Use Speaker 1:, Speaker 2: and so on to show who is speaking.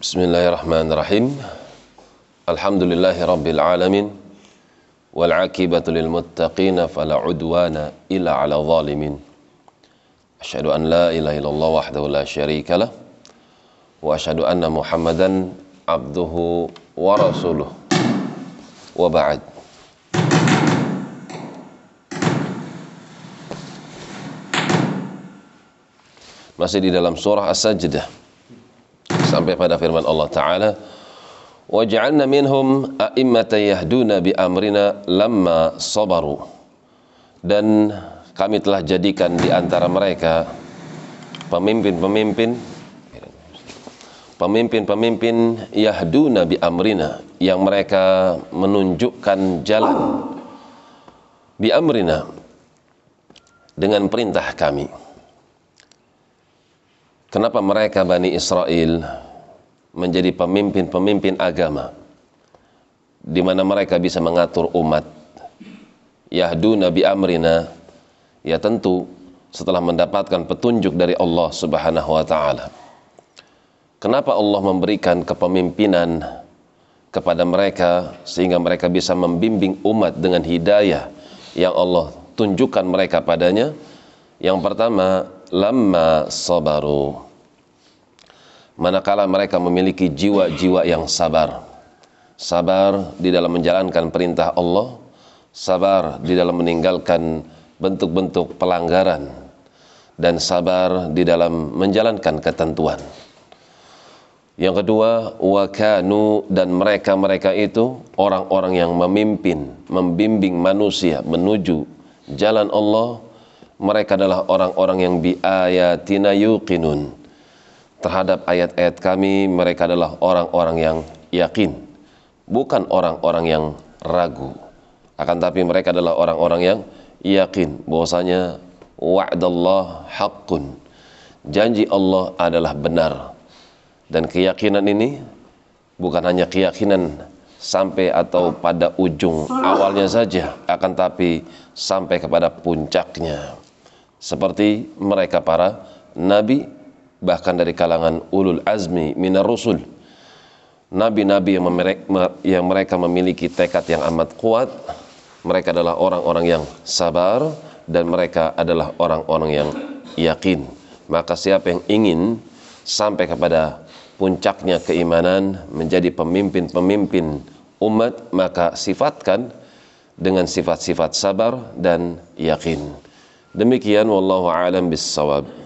Speaker 1: بسم الله الرحمن الرحيم الحمد لله رب العالمين والعاقبة للمتقين فلا عدوان إلا على ظالمين أشهد أن لا إله إلا الله وحده لا شريك له وأشهد أن محمدا عبده ورسوله وبعد masih di dalam surah As-Sajdah. sampai pada firman Allah taala waj'alna مِنْهُمْ a'immatan يَهْدُونَ بِأَمْرِنَا لَمَّا صَبَرُوا dan kami telah jadikan di antara mereka pemimpin-pemimpin pemimpin-pemimpin yahduna bi amrina yang mereka menunjukkan jalan bi amrina dengan perintah kami. Kenapa mereka Bani Israel menjadi pemimpin-pemimpin agama? Di mana mereka bisa mengatur umat. Yahduna bi amrina. Ya tentu setelah mendapatkan petunjuk dari Allah Subhanahu wa taala. Kenapa Allah memberikan kepemimpinan kepada mereka sehingga mereka bisa membimbing umat dengan hidayah yang Allah tunjukkan mereka padanya? Yang pertama lamma sabaru manakala mereka memiliki jiwa-jiwa yang sabar. Sabar di dalam menjalankan perintah Allah, sabar di dalam meninggalkan bentuk-bentuk pelanggaran, dan sabar di dalam menjalankan ketentuan. Yang kedua, wakanu dan mereka-mereka itu orang-orang yang memimpin, membimbing manusia menuju jalan Allah. Mereka adalah orang-orang yang biayatina yuqinun. Terhadap ayat-ayat kami mereka adalah orang-orang yang yakin bukan orang-orang yang ragu. Akan tapi mereka adalah orang-orang yang yakin bahwasanya wa'dallah haqqun. Janji Allah adalah benar. Dan keyakinan ini bukan hanya keyakinan sampai atau pada ujung awalnya saja akan tapi sampai kepada puncaknya seperti mereka para nabi bahkan dari kalangan ulul azmi minar rusul. Nabi-nabi yang, yang mereka memiliki tekad yang amat kuat. Mereka adalah orang-orang yang sabar dan mereka adalah orang-orang yang yakin. Maka siapa yang ingin sampai kepada puncaknya keimanan menjadi pemimpin-pemimpin umat maka sifatkan dengan sifat-sifat sabar dan yakin demikian wallahu alam bissawab